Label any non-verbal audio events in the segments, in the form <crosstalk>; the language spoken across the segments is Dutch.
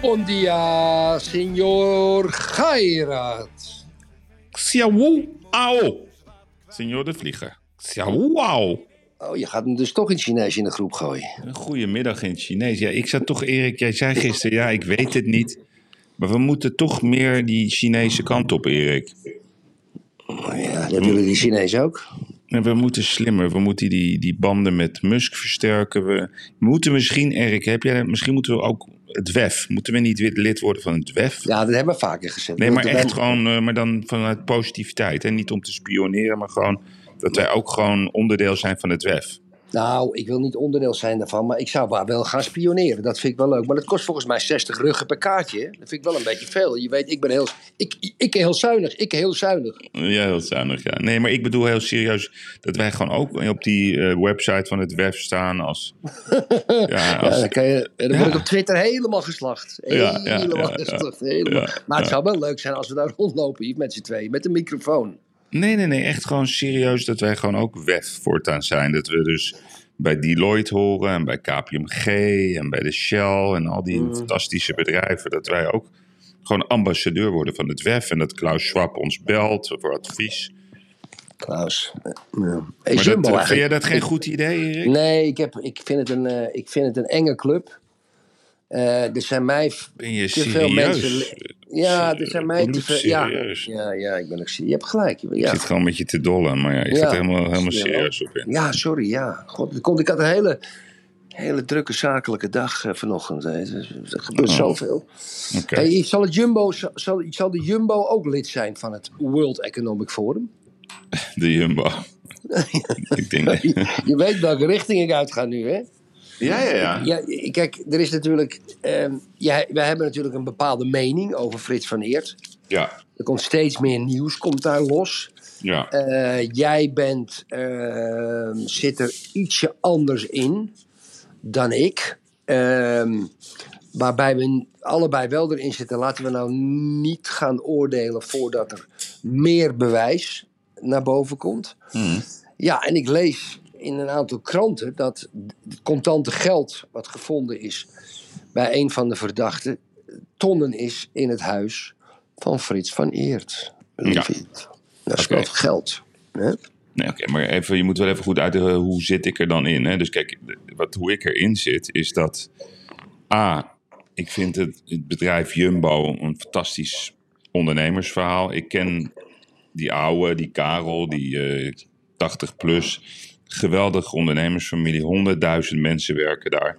Bom dia, senhor Gairat. Xiaowu Ao. Senor de Vlieger. Xiaowu Ao. Oh, je gaat hem dus toch in Chinees in de groep gooien. Een goedemiddag in het Chinees. Ja, ik zat toch, Erik, jij zei gisteren, ja, ik weet het niet. Maar we moeten toch meer die Chinese kant op, Erik. Oh ja, dat willen die Chinezen ook. En we moeten slimmer. We moeten die, die banden met Musk versterken. We moeten misschien, Erik, heb jij, misschien moeten we ook het WEF. Moeten we niet weer lid worden van het WEF? Ja, dat hebben we vaker gezegd. Nee, maar echt gewoon, eh, maar dan vanuit positiviteit. En niet om te spioneren, maar gewoon dat wij ook gewoon onderdeel zijn van het WEF. Nou, ik wil niet onderdeel zijn daarvan, maar ik zou wel- wel gaan spioneren. Dat vind ik wel leuk. Maar dat kost volgens mij 60 ruggen per kaartje. hè. Dat vind ik wel een beetje veel. Je weet, ik ben heel, ik, ik heel zuinig. Ik heel zuinig. Ja, heel zuinig, ja. Nee, maar ik bedoel heel serieus dat wij gewoon ook op die eh, website van het WEF staan als... <laughs> ja, Ja, als dan kan je, dan word ik op Twitter helemaal geslacht. Helemaal ja, geslacht. Helemaal. Maar het zou wel leuk zijn als we daar <laughs> rondlopen hier met z'n tweeën. Met een microfoon. Nee, nee, nee, echt gewoon serieus dat wij gewoon ook WEF voortaan zijn. Dat we dus bij Deloitte horen en bij KPMG en bij de Shell en al die fantastische bedrijven. Dat wij ook gewoon ambassadeur worden van het WEF en dat Klaus Schwab ons belt voor advies. Klaus. Ja. Hey, Maar dat, eh, vind jij dat geen goed idee, Erik? Nee, ik, heb, ik, vind het een, eh, ik vind het een enge club. Eh, er zijn mij te veel mensen. Ja, er zijn mij te veel. Ja, ja, ja, ik ben ook serieus. Je hebt gelijk. Ik Ja, zit gewoon met je te dollen, maar ja, je Ja. gaat er helemaal, helemaal serieus op in. ja sorry. Ja. God, ik had een hele, hele drukke zakelijke dag eh, vanochtend. hè. Er, er gebeurt Oh. zoveel. Oké. Hey, zal, het Jumbo, zal, zal de Jumbo ook lid zijn van het World Economic Forum? <laughs> De Jumbo. <laughs> ik denk... Je weet welke richting ik uitga nu, hè? Ja, ja, ja. Ja, kijk, er is natuurlijk. ehm ja, wij hebben natuurlijk een bepaalde mening over Frits van Eert. Ja, Er komt steeds meer nieuws, komt daar los. ja. Eh, jij bent, ehm, zit er ietsje anders in dan ik. Ehm, waarbij we allebei wel erin zitten. Laten we nou niet gaan oordelen voordat er meer bewijs naar boven komt. Hmm. Ja, en ik lees in een aantal kranten dat het contante geld wat gevonden is bij een van de verdachten tonnen is in het huis van Frits van Eert. Lieverd. Dat is wel geld. Hè? Nee, oké, maar even, je moet wel even goed uitleggen hoe zit ik er dan in. Hè? Dus kijk, wat, hoe ik erin zit, is dat... A, ik vind het, het bedrijf Jumbo een fantastisch ondernemersverhaal. Ik ken die oude, die Karel, die eh 80 plus. Geweldige ondernemersfamilie, 100.000 mensen werken daar.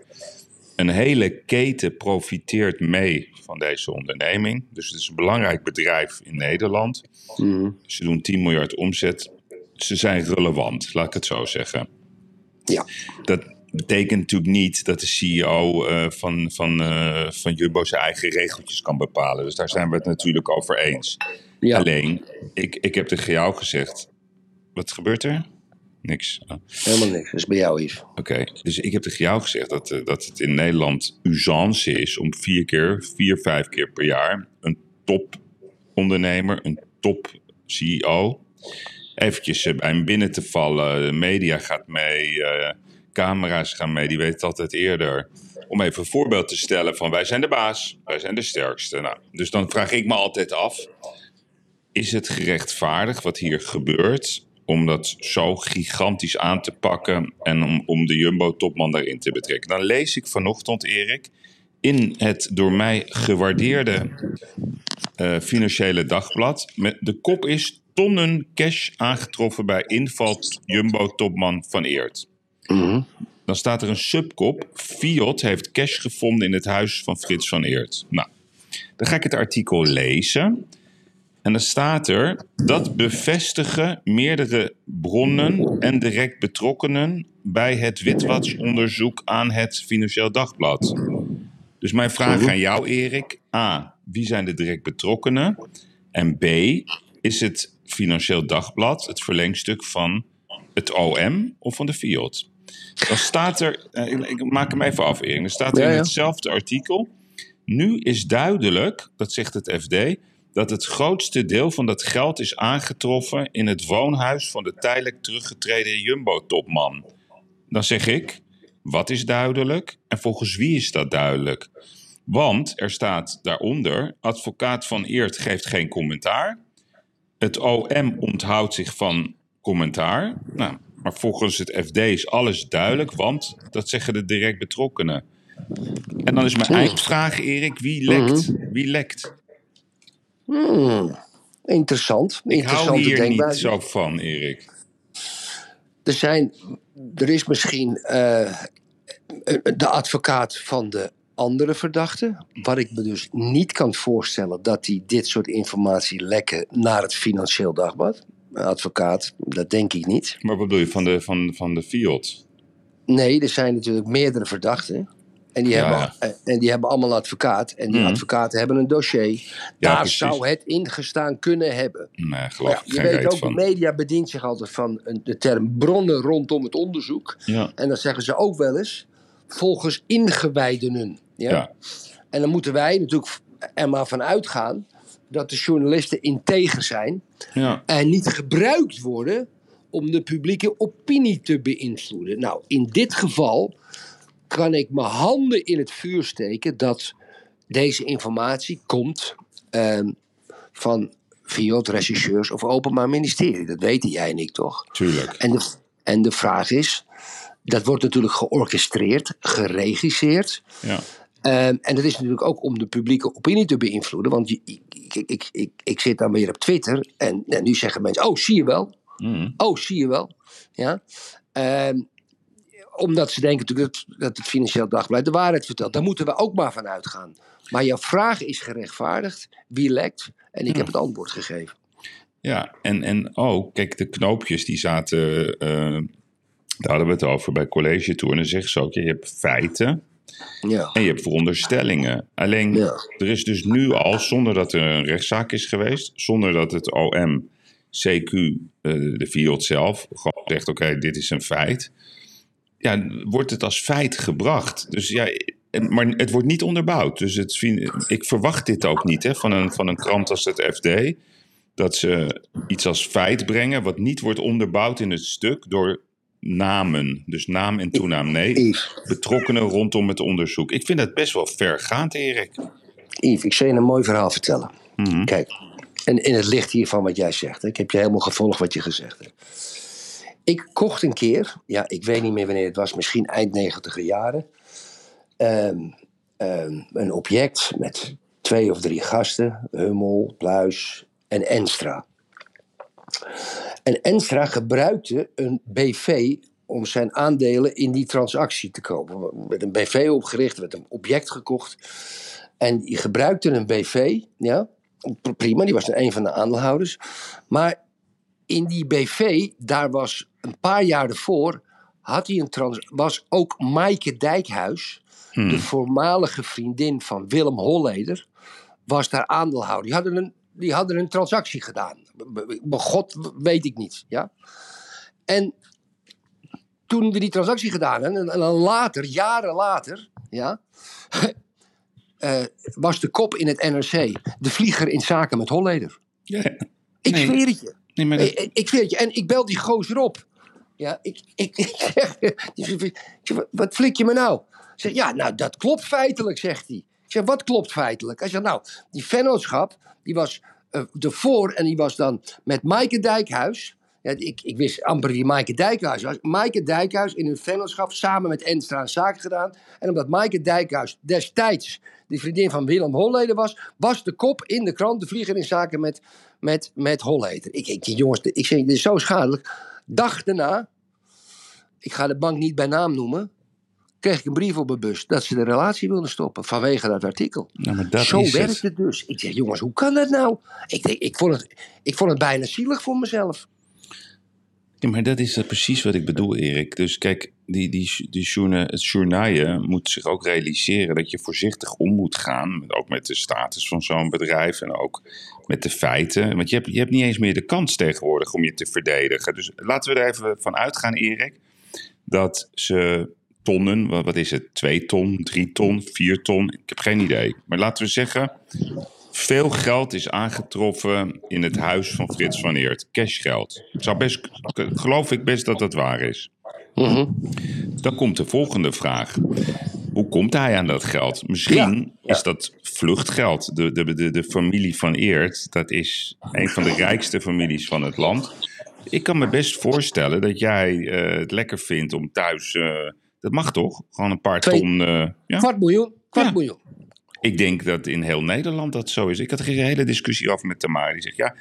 Een hele keten profiteert mee van deze onderneming. Dus het is een belangrijk bedrijf in Nederland. Ze doen 10 miljard omzet. Ze zijn relevant, laat ik het zo zeggen. Ja. Dat betekent natuurlijk niet dat de CEO eh, van, van, eh, van Jumbo zijn eigen regeltjes kan bepalen. Dus daar zijn we het natuurlijk over eens. Ja. Alleen, ik, ik heb tegen jou gezegd... Wat gebeurt er? Niks. Oh. Helemaal niks. Dat is bij jou, Yves. Oké, dus ik heb tegen jou gezegd dat, eh, dat het in Nederland usance is om vier keer, vier, vijf keer per jaar een topondernemer, een top CEO, eventjes eh, bij hem binnen te vallen. De media gaat mee, eh, camera's gaan mee, die weten het altijd eerder. Om even een voorbeeld te stellen van wij zijn de baas, wij zijn de sterkste. Nou, dus dan vraag ik me altijd af, is het gerechtvaardigd wat hier gebeurt om dat zo gigantisch aan te pakken en om, om de Jumbo-topman daarin te betrekken? Dan lees ik vanochtend, Erik, in het door mij gewaardeerde eh, Financiële Dagblad. Met, de kop is tonnen cash aangetroffen bij inval Jumbo-topman Van Eert. Dan staat er een subkop. Fiat heeft cash gevonden in het huis van Frits van Eert. Nou, dan ga ik het artikel lezen. En dan staat er dat bevestigen meerdere bronnen en direct betrokkenen bij het witwasonderzoek aan het Financieel Dagblad. Dus mijn vraag aan jou, Erik. A. Wie zijn de direct betrokkenen? En B. Is het Financieel Dagblad het verlengstuk van het OM of van de FIOD? Dan staat er, eh, ik maak hem even af, Erik. Dan staat er in hetzelfde artikel. Nu is duidelijk, dat zegt het FD, dat het grootste deel van dat geld is aangetroffen in het woonhuis van de tijdelijk teruggetreden Jumbo-topman. Dan zeg ik, wat is duidelijk en volgens wie is dat duidelijk? Want er staat daaronder, advocaat van Eert geeft geen commentaar. Het OM onthoudt zich van commentaar. Nou, maar volgens het FD is alles duidelijk, want dat zeggen de direct betrokkenen. En dan is mijn eindvraag, Erik, wie lekt? Wie lekt? Hmm, interessant. Ik hou hier niet zo van, Erik. Er, zijn, er is misschien eh, de advocaat van de andere verdachte. Wat ik me dus niet kan voorstellen dat hij dit soort informatie lekken naar het Financieel Dagblad. Een advocaat, dat denk ik niet. Maar wat bedoel je van de, van, van de Fiat? Nee, er zijn natuurlijk meerdere verdachten. En die, Ja, hebben, eh, en die hebben allemaal een advocaat. En die Mhm. advocaten hebben een dossier. Daar precies. zou het ingestaan kunnen hebben. Nee, geloof ja, ik je weet ook, de media bedient zich altijd van de term bronnen rondom het onderzoek. Ja, En dan zeggen ze ook wel eens, volgens ingewijdenen. Ja? ja. En dan moeten wij natuurlijk er maar van uitgaan dat de journalisten integer zijn ja. en niet gebruikt worden om de publieke opinie te beïnvloeden. Nou, in dit geval kan ik mijn handen in het vuur steken dat deze informatie komt ehm, van Fiat, regisseurs of Openbaar Ministerie. Dat weten jij en ik toch? Tuurlijk. En de, en de vraag is, dat wordt natuurlijk georchestreerd, geregisseerd. Ja. Ehm, en dat is natuurlijk ook om de publieke opinie te beïnvloeden. Want ik, ik, ik, ik, ik zit dan weer op Twitter en, en nu zeggen mensen: Oh, zie je wel? Mm. Oh, zie je wel? Ja. Ehm, omdat ze denken natuurlijk dat, dat het Financieel Dagblad de waarheid vertelt. Daar moeten we ook maar van uitgaan. Maar jouw vraag is gerechtvaardigd. Wie lekt? En ik heb het antwoord gegeven. Ja, en, en ook, kijk, de knoopjes die zaten, eh, daar hadden we het over bij College Tour. En dan zeggen ze ook, je hebt feiten Ja. en je hebt veronderstellingen. Alleen, Ja. er is dus nu al, zonder dat er een rechtszaak is geweest, zonder dat het OM, CQ, eh, de FIOD zelf, gewoon zegt, oké, dit is een feit. Ja, wordt het als feit gebracht. Dus ja, maar het wordt niet onderbouwd. Dus het, ik verwacht dit ook niet hè, van, een, van een krant als het FD dat ze iets als feit brengen wat niet wordt onderbouwd in het stuk door namen. Dus naam en toenaam. Nee, betrokkenen rondom het onderzoek. Ik vind dat best wel vergaand, Erik. Yves, ik zal je een mooi verhaal vertellen. Mhm. Kijk, en in het licht hiervan wat jij zegt. hè, Ik heb je helemaal gevolgd wat je gezegd hebt. Ik kocht een keer, ja, ik weet niet meer wanneer het was, misschien eind negentiger jaren. ehm, ehm, een object met twee of drie gasten: Hummel, Pluis en Enstra. En Enstra gebruikte een BV om zijn aandelen in die transactie te kopen. Werd een BV opgericht, er werd een object gekocht. En die gebruikte een BV, ja, prima, die was een van de aandeelhouders. Maar in die BV, daar was een paar jaar ervoor, had hij een trans was ook Maaike Dijkhuis, de voormalige vriendin van Willem Holleder, was daar aandeelhouder. Die hadden een, die hadden een transactie gedaan. God weet ik niet, ja. En toen we die transactie gedaan hebben, en, dan later, jaren later, ja, <laughs> eh, was de kop in het NRC de vlieger in zaken met Holleder. Ja. Ik Nee. zweer het je. Nee, maar dat- Ik, ik zweer het je. En ik bel die gozer op. Ja, ik, ik, <laughs> ik zeg, wat- flik je me nou? Ik zeg, ja, nou, dat klopt feitelijk, zegt hij. Ik zeg, wat klopt feitelijk? Hij zegt, nou, die vennootschap, die was eh ervoor en die was dan met Maaike Dijkhuis. Ja, ik, ik wist amper wie Maaike Dijkhuis was. Maaike Dijkhuis in een vennootschap samen met Enstra een zaak gedaan. En omdat Maaike Dijkhuis destijds de vriendin van Willem Holleder was, was de kop in de krant de vlieger in zaken met, met, met Holleder. Ik, ik, jongens, ik zeg, dit is zo schadelijk. Dag daarna, ik ga de bank niet bij naam noemen, kreeg ik een brief op mijn bus dat ze de relatie wilden stoppen vanwege dat artikel. Maar dat Zo werkt het. het. dus. Ik zeg, jongens, hoe kan dat nou? Ik, denk, ik, vond het, ik vond het bijna zielig voor mezelf. Ja, maar dat is eh, precies wat ik bedoel, Erik. Dus kijk, die, die, die journa- het journaaien moet zich ook realiseren dat je voorzichtig om moet gaan. Ook met de status van zo'n bedrijf en ook met de feiten. Want je hebt, je hebt niet eens meer de kans tegenwoordig om je te verdedigen. Dus laten we er even van uitgaan, Erik, dat ze tonnen, wat, wat is het, twee ton, drie ton, vier ton, ik heb geen idee. Maar laten we zeggen, veel geld is aangetroffen in het huis van Frits van Eert. Cashgeld. Zou best, geloof ik best dat dat waar is. Mhm. Dan komt de volgende vraag. Hoe komt hij aan dat geld? Misschien Ja, ja. is dat vluchtgeld. De, de, de, de familie van Eert, dat is een van de rijkste families van het land. Ik kan me best voorstellen dat jij eh, het lekker vindt om thuis... eh, dat mag toch? Gewoon een paar Twee- ton... eh, ja? Kwart miljoen, kwart miljoen. Ik denk dat in heel Nederland dat zo is. Ik had een hele discussie over met Tamara. Die zegt, ja,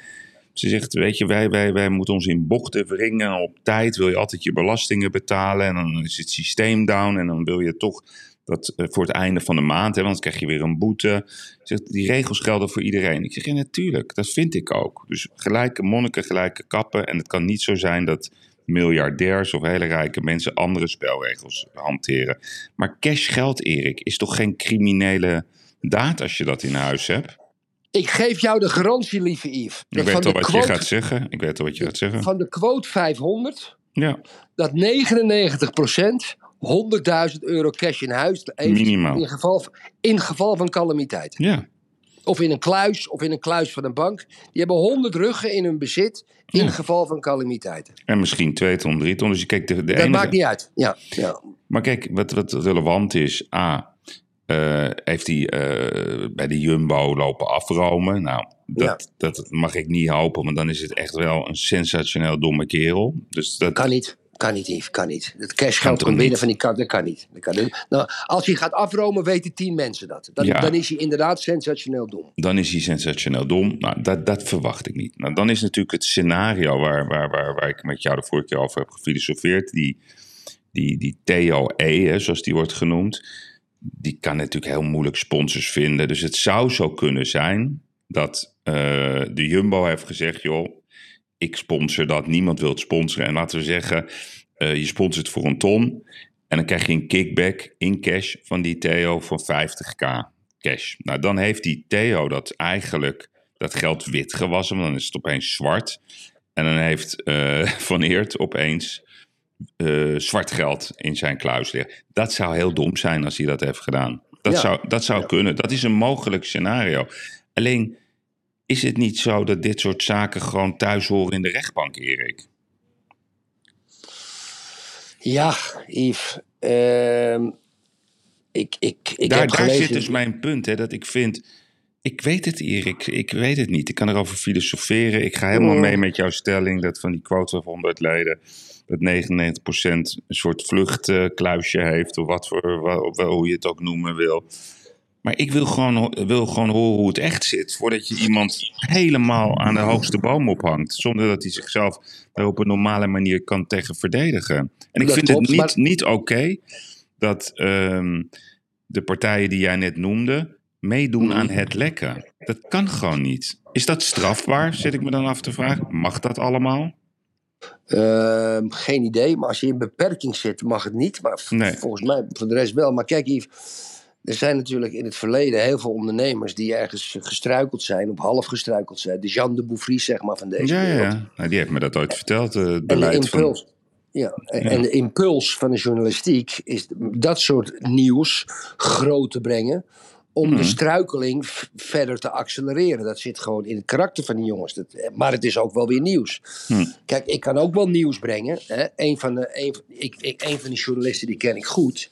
ze zegt, weet je, wij, wij, wij moeten ons in bochten wringen. Op tijd wil je altijd je belastingen betalen. En dan is het systeem down. En dan wil je toch dat eh, voor het einde van de maand, hè, want dan krijg je weer een boete. Ze Zegt, die regels gelden voor iedereen. Ik zeg, ja, natuurlijk, dat vind ik ook. Dus gelijke monniken, gelijke kappen. En het kan niet zo zijn dat miljardairs of hele rijke mensen andere spelregels hanteren. Maar cashgeld, Erik, is toch geen criminele daad als je dat in huis hebt? Ik geef jou de garantie, lieve Yves. Ik weet al wat quote- je gaat zeggen. Ik weet al wat je gaat zeggen. Van de quote 500, Ja, dat 99% 100.000 euro cash in huis heeft. Minimaal. In geval, in geval van calamiteit. ja. Of in een kluis, of in een kluis van een bank. Die hebben 100 ruggen in hun bezit. In Ja. geval van calamiteiten. En misschien twee ton, drie ton. Dus je kijkt de, de Dat enige... maakt niet uit. Ja, ja. Maar kijk, wat, wat relevant is. A, eh, heeft hij eh, bij de Jumbo lopen afromen? Nou, dat, dat mag ik niet hopen. Want dan is het echt wel een sensationeel domme kerel. Dus dat, Kan niet. Kan niet, Yves. Kan niet. Het cashgeld komt binnen van die kant. Dat kan niet. Dat kan niet. Nou, als hij gaat afromen, weten tien mensen dat. Dan, Ja. dan is hij inderdaad sensationeel dom. dan is hij sensationeel dom. Nou, dat, dat verwacht ik niet. Nou, dan is natuurlijk het scenario waar, waar, waar, waar ik met jou de vorige keer over heb gefilosofeerd. Die, die, die Theo E, hè, zoals die wordt genoemd. Die kan natuurlijk heel moeilijk sponsors vinden. Dus het zou zo kunnen zijn dat eh, de Jumbo heeft gezegd... joh, ik sponsor dat, niemand wil het sponsoren. En laten we zeggen, eh, je sponsort voor een ton... en dan krijg je een kickback in cash van die Theo van 50k cash. Nou, dan heeft die Theo dat eigenlijk dat geld wit gewassen, want dan is het opeens zwart. En dan heeft eh, Van Eert opeens eh, zwart geld in zijn kluis liggen. Dat zou heel dom zijn als hij dat heeft gedaan. Dat Ja. zou, dat zou Ja. kunnen. Dat is een mogelijk scenario. Alleen is het niet zo dat dit soort zaken gewoon thuis horen in de rechtbank, Erik? Ja, Yves. ehm, ik, ik, ik daar heb daar gelezen... zit dus mijn punt, hè, dat ik vind... Ik weet het, Erik. Ik weet het niet. Ik kan erover filosoferen. Ik ga helemaal Mm. mee met jouw stelling dat van die quote van 100 leden... dat 99% een soort vluchtkluisje heeft... of wat voor, hoe je het ook noemen wil. Maar ik wil gewoon, wil gewoon horen hoe het echt zit... voordat je iemand helemaal aan de hoogste boom ophangt... zonder dat hij zichzelf daar op een normale manier kan tegen verdedigen. En ik Dat vind klopt, het niet, maar- niet oké dat ehm, de partijen die jij net noemde meedoen aan het lekken. Dat kan gewoon niet. Is dat strafbaar, zit ik me dan af te vragen? Mag dat allemaal? Ehm, geen idee, maar als je in beperking zit, mag het niet. Maar Nee. volgens mij voor de rest wel. Maar kijk, Yves, er zijn natuurlijk in het verleden heel veel ondernemers die ergens gestruikeld zijn, of half gestruikeld zijn. De Jean de Bouffries, zeg maar, van deze Ja, wereld. ja. Nou, die heeft me dat ooit verteld, eh, het En de beleid van... impuls. Ja, en en de impuls van de journalistiek is dat soort nieuws groot te brengen. Om Mhm. de struikeling v- verder te accelereren. Dat zit gewoon in het karakter van die jongens. Dat, maar het is ook wel weer nieuws. Hm. Kijk, ik kan ook wel nieuws brengen. Hè. Een, van de, een, ik, ik, een van die journalisten die ken ik goed.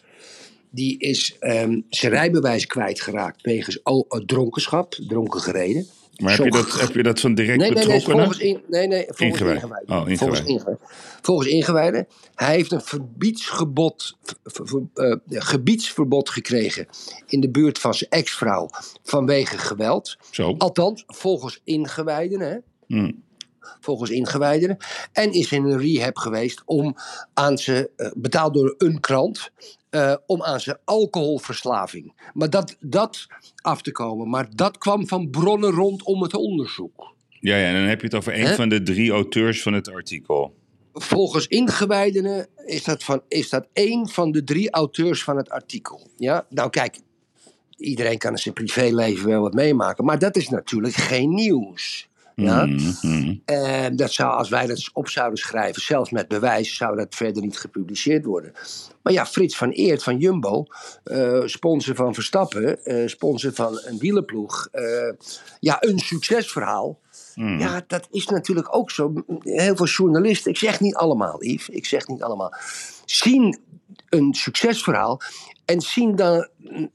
Die is ehm, zijn rijbewijs kwijtgeraakt wegens eh, dronkenschap, dronken gereden. Maar heb je, dat, heb je dat van direct Nee, nee, nee, volgens, in, nee, nee, volgens Ingewijd. ingewijden. Oh, ingewijd. Volgens ingewijden. Volgens ingewijden. Hij heeft een verbiedsgebod, eh, gebiedsverbod gekregen in de buurt van zijn ex-vrouw vanwege geweld. Zo. Althans, volgens ingewijden. Hè? Hm. Volgens ingewijden. En is in een rehab geweest om aan ze, eh, betaald door een krant, eh, om aan zijn alcoholverslaving. Maar dat, dat af te komen. Maar dat kwam van bronnen rondom het onderzoek. Ja, ja, en dan heb je het over een Hè? van de drie auteurs van het artikel. Volgens ingewijdenen is dat, van, is dat één van de drie auteurs van het artikel. Ja? Nou kijk, iedereen kan in zijn privéleven wel wat meemaken. Maar dat is natuurlijk geen nieuws. Ja? Mhm, mhm. En dat zou, als wij dat op zouden schrijven, zelfs met bewijs, zou dat verder niet gepubliceerd worden. Maar ja, Frits van Eert van Jumbo, eh, sponsor van Verstappen, eh, sponsor van een wielenploeg. eh, ja, een succesverhaal. Mhm. Ja, dat is natuurlijk ook zo. Heel veel journalisten, ik zeg niet allemaal, Yves, ik zeg niet allemaal, zien een succesverhaal en zien, dan,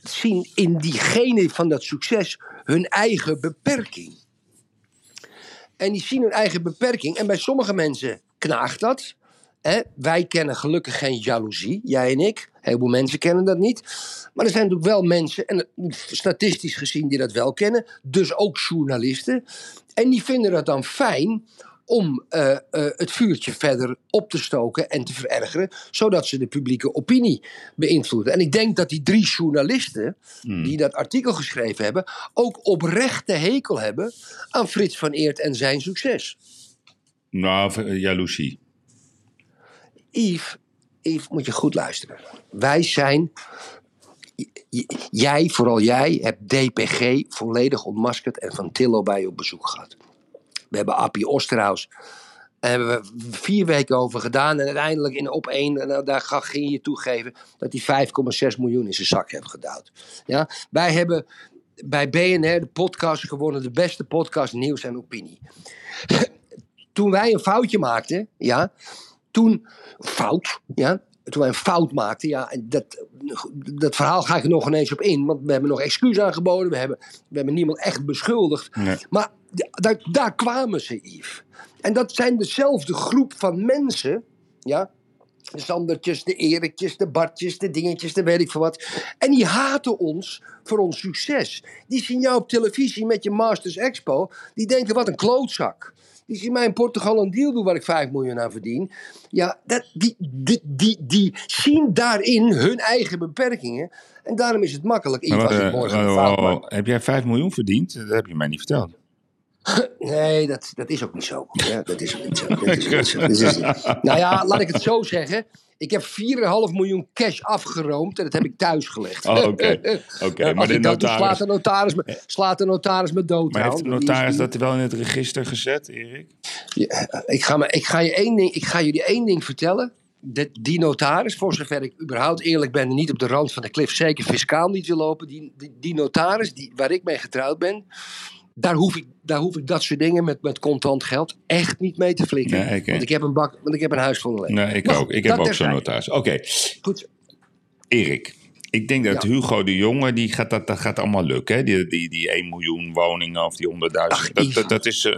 zien in diegene van dat succes hun eigen beperking. En die zien hun eigen beperking. En bij sommige mensen knaagt dat. Hè? Wij kennen gelukkig geen jaloezie, jij en ik. Heel heleboel mensen kennen dat niet. Maar er zijn natuurlijk wel mensen, en statistisch gezien, die dat wel kennen. Dus ook journalisten. En die vinden het dan fijn om eh, eh, het vuurtje verder op te stoken en te verergeren, zodat ze de publieke opinie beïnvloeden. En ik denk dat die drie journalisten die dat artikel geschreven hebben, ook oprechte hekel hebben aan Frits van Eert en zijn succes. Nou, eh, jaloezie. Yves, Yves, moet je goed luisteren. Wij zijn. Jij, vooral jij, hebt DPG volledig ontmaskerd en Van Tillo bij je op bezoek gehad. We hebben Appie Osterhaus. Daar hebben we vier weken over gedaan. En uiteindelijk in op één, en nou, daar ga- ging je toegeven dat hij 5,6 miljoen in zijn zak heeft gedouwd. Ja? Wij hebben bij BNR de podcast gewonnen, de beste podcast nieuws en opinie. Toen wij een foutje maakten, ja, toen fout, ja, toen wij een fout maakten, ja, en dat, dat verhaal ga ik er nog ineens op in, want we hebben nog excuus aangeboden, we hebben, we hebben niemand echt beschuldigd, Nee. maar daar, daar kwamen ze, Yves. En dat zijn dezelfde groep van mensen, ja, de Sandertjes, de Erikjes, de Bartjes, de dingetjes, de weet ik veel wat. En die haten ons voor ons succes. Die zien jou op televisie met je Masters Expo. Die denken, wat een klootzak. Die zien mij in Portugal een deal doen waar ik 5 miljoen aan verdien. Ja, dat, die, die, die, die zien daarin hun eigen beperkingen. En daarom is het makkelijk. Maar een oh, oh, oh, heb jij 5 miljoen verdiend? Dat heb je mij niet verteld. <laughs> Nee, dat, dat is ook niet zo. Ja, dat is ook niet zo. Dat is niet zo. Dat is niet- nou ja, laat ik het zo zeggen. Ik heb 4,5 miljoen cash afgeroomd en dat heb ik thuis gelegd. Oh, oké. <laughs> Ja, maar de doe, slaat notaris... de notaris me, slaat de notaris me dood. Maar heeft de notaris dat wel in het register gezet, Erik? Ja, ik, ga me, ik, ga je één ding, ik ga jullie één ding vertellen. De, die notaris, voor zover ik überhaupt eerlijk ben en niet op de rand van de klif, zeker fiscaal niet wil lopen. Die, die, die notaris die, waar ik mee getrouwd ben, daar hoef ik, daar hoef ik dat soort dingen met, met contant geld echt niet mee te flikken. Nee. Want, ik heb een bak, want ik heb een huis vol. Nee, ik Maar ook. goed, Ik heb ook zo'n notaris. Oké, Goed, Erik. Ik denk dat Ja. Hugo de Jonge, die gaat, dat, dat gaat allemaal lukken. Hè? Die, die, die 1 miljoen woningen of die 100.000. Ach, Dat, dat, dat, is, eh,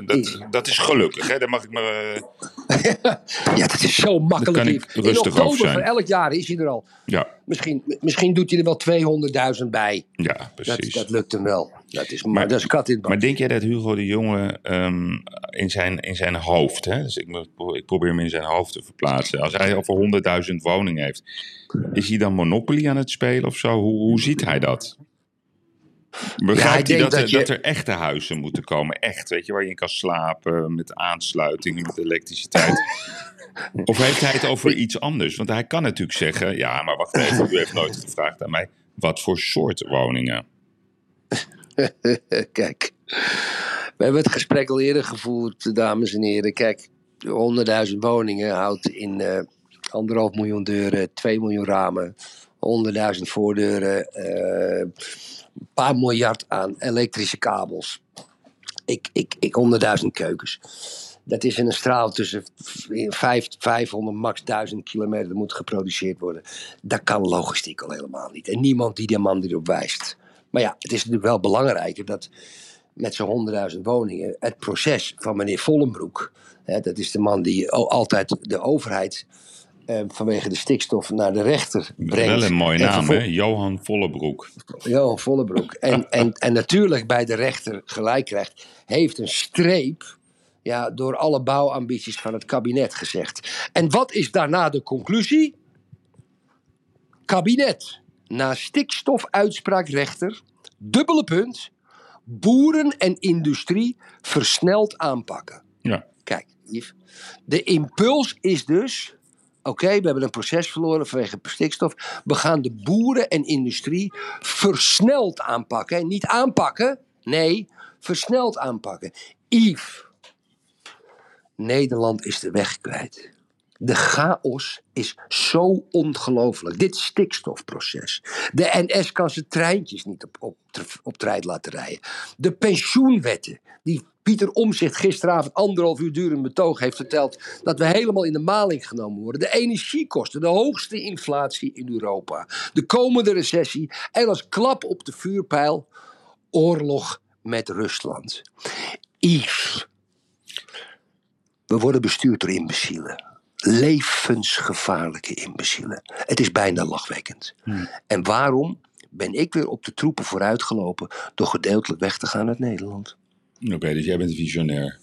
dat, is gelukkig. Hè? Daar mag ik maar... eh, <laughs> ja, dat is zo makkelijk. kan ik. In rustig oktober zijn. van elk jaar is hij er al. ja, Misschien, misschien doet hij er wel 200.000 bij. ja, Dat, precies. dat lukt hem wel. Dat is, maar, Maar- dat is kat in het bak. Maar denk jij dat Hugo de Jonge ehm, in, zijn, in zijn hoofd, hè? dus ik, ik probeer hem in zijn hoofd te verplaatsen, als hij over 100.000 woningen heeft, is hij dan Monopoly aan het spelen of zo? Hoe, hoe ziet hij dat? Begrijpt hij dat, dat er, je- dat er echte huizen moeten komen? Echt, weet je, waar je in kan slapen, met aansluiting, met elektriciteit? <laughs> Of heeft hij het over iets anders? Want hij kan natuurlijk zeggen, ja, maar wacht even, u heeft nooit gevraagd aan mij, wat voor soort woningen? <laughs> Kijk, we hebben het gesprek al eerder gevoerd, dames en heren. Kijk, 100.000 woningen houdt in eh anderhalf miljoen deuren, 2 miljoen ramen, 100.000 voordeuren, eh, een paar miljard aan elektrische kabels. Ik, ik, ik 100.000 keukens. Dat is in een straal tussen vijf- 500, max 1000 kilometer. Moet geproduceerd worden. Dat kan logistiek al helemaal niet. En niemand die de man erop wijst. Maar ja, het is natuurlijk wel belangrijker dat met zo'n 100.000 woningen het proces van meneer Vollenbroek. Hè, dat is de man die altijd de overheid eh, vanwege de stikstof naar de rechter brengt. Wel een mooie naam, hè? Johan Vollebroek. Johan Vollebroek. En, <laughs> en, en natuurlijk bij de rechter gelijk krijgt, heeft een streep ja, door alle bouwambities van het kabinet gezegd. En wat is daarna de conclusie? Kabinet. Na stikstofuitspraakrechter. Dubbele punt. Boeren en industrie versneld aanpakken. Ja. Kijk, Yves. De impuls is dus. Oké, we hebben een proces verloren vanwege stikstof. We gaan de boeren en industrie versneld aanpakken. En niet aanpakken, nee, versneld aanpakken. Yves, Nederland is de weg kwijt. De chaos is zo ongelooflijk. Dit stikstofproces. De NS kan zijn treintjes niet op, op, op trein laten rijden. De pensioenwetten, die Pieter Omzicht gisteravond anderhalf uur durend betoog heeft verteld dat we helemaal in de maling genomen worden. De energiekosten, de hoogste inflatie in Europa. De komende recessie en als klap op de vuurpijl oorlog met Rusland. Yves, we worden bestuurd door imbecielen. Levensgevaarlijke imbecielen. Het is bijna lachwekkend. En waarom ben ik weer op de troepen vooruitgelopen door gedeeltelijk weg te gaan uit Nederland? Oké, dus jij bent visionair.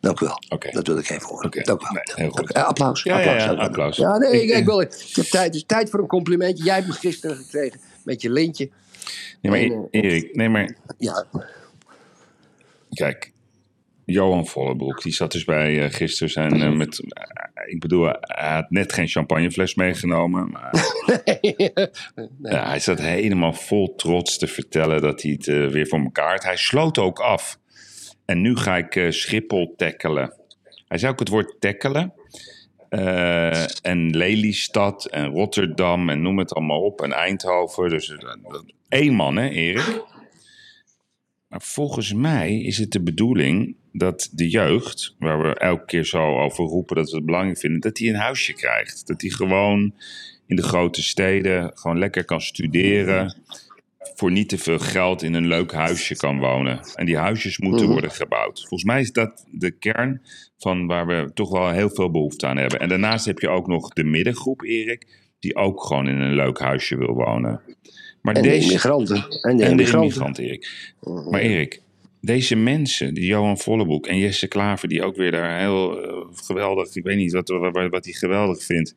Dank u wel. Dat wil ik even horen. Dank u wel. Nee, heel goed. Applaus. Ja, applaus. ja, applaus. Ja, nee, ik, wil, ik heb tijd, het is tijd voor een complimentje. Jij hebt me gisteren gekregen met je lintje. Nee, maar En, eh, Erik, nee, maar Ja, kijk. Johan Vollebroek, die zat dus bij eh, gisteren zijn eh, met... eh, ik bedoel, hij had net geen champagnefles meegenomen. Maar <laughs> ja, hij zat helemaal vol trots te vertellen dat hij het weer voor elkaar had. Hij sloot ook af. En nu ga ik Schiphol tackelen. Hij zei ook het woord tackelen. En Lelystad en Rotterdam en noem het allemaal op. En Eindhoven. Dus één man, hè, Erik? Maar volgens mij is het de bedoeling dat de jeugd, waar we elke keer zo over roepen dat we het belangrijk vinden, dat die een huisje krijgt. Dat die gewoon in de grote steden gewoon lekker kan studeren. Voor niet te veel geld in een leuk huisje kan wonen. En die huisjes moeten worden gebouwd. Volgens mij is dat de kern van waar we toch wel heel veel behoefte aan hebben. En daarnaast heb je ook nog de middengroep, Erik, die ook gewoon in een leuk huisje wil wonen. Maar en de deze, immigranten. En de en de immigranten. immigrant, Erik. Maar Erik, deze mensen, die Johan Volleboek en Jesse Klaver, die ook weer daar heel eh, geweldig, ik weet niet wat, wat, wat hij geweldig vindt.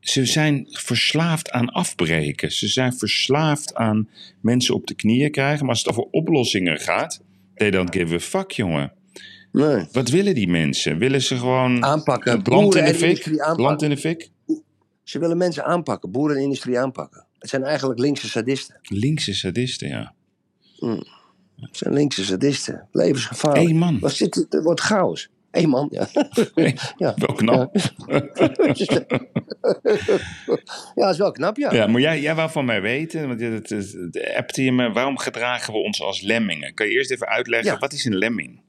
Ze zijn verslaafd aan afbreken. Ze zijn verslaafd aan mensen op de knieën krijgen. Maar als het over oplossingen gaat, they don't give a fuck, jongen. Nee. Wat willen die mensen? Willen ze gewoon Aanpakken. land in de en fik? Land in de fik? Ze willen mensen aanpakken, boeren en industrie aanpakken. Het zijn eigenlijk linkse sadisten. Linkse sadisten, ja. Het zijn linkse sadisten. Levensgevaarlijk. Eén man. Wat zit, er wordt chaos. Eén man, ja. <laughs> ja. Wel knap. Ja, <laughs> dat is wel knap, ja. Ja, maar jij, jij wou van mij weten, want het, het, het appte je me, waarom gedragen we ons als lemmingen? Kan je eerst even uitleggen, Ja. wat is een lemming?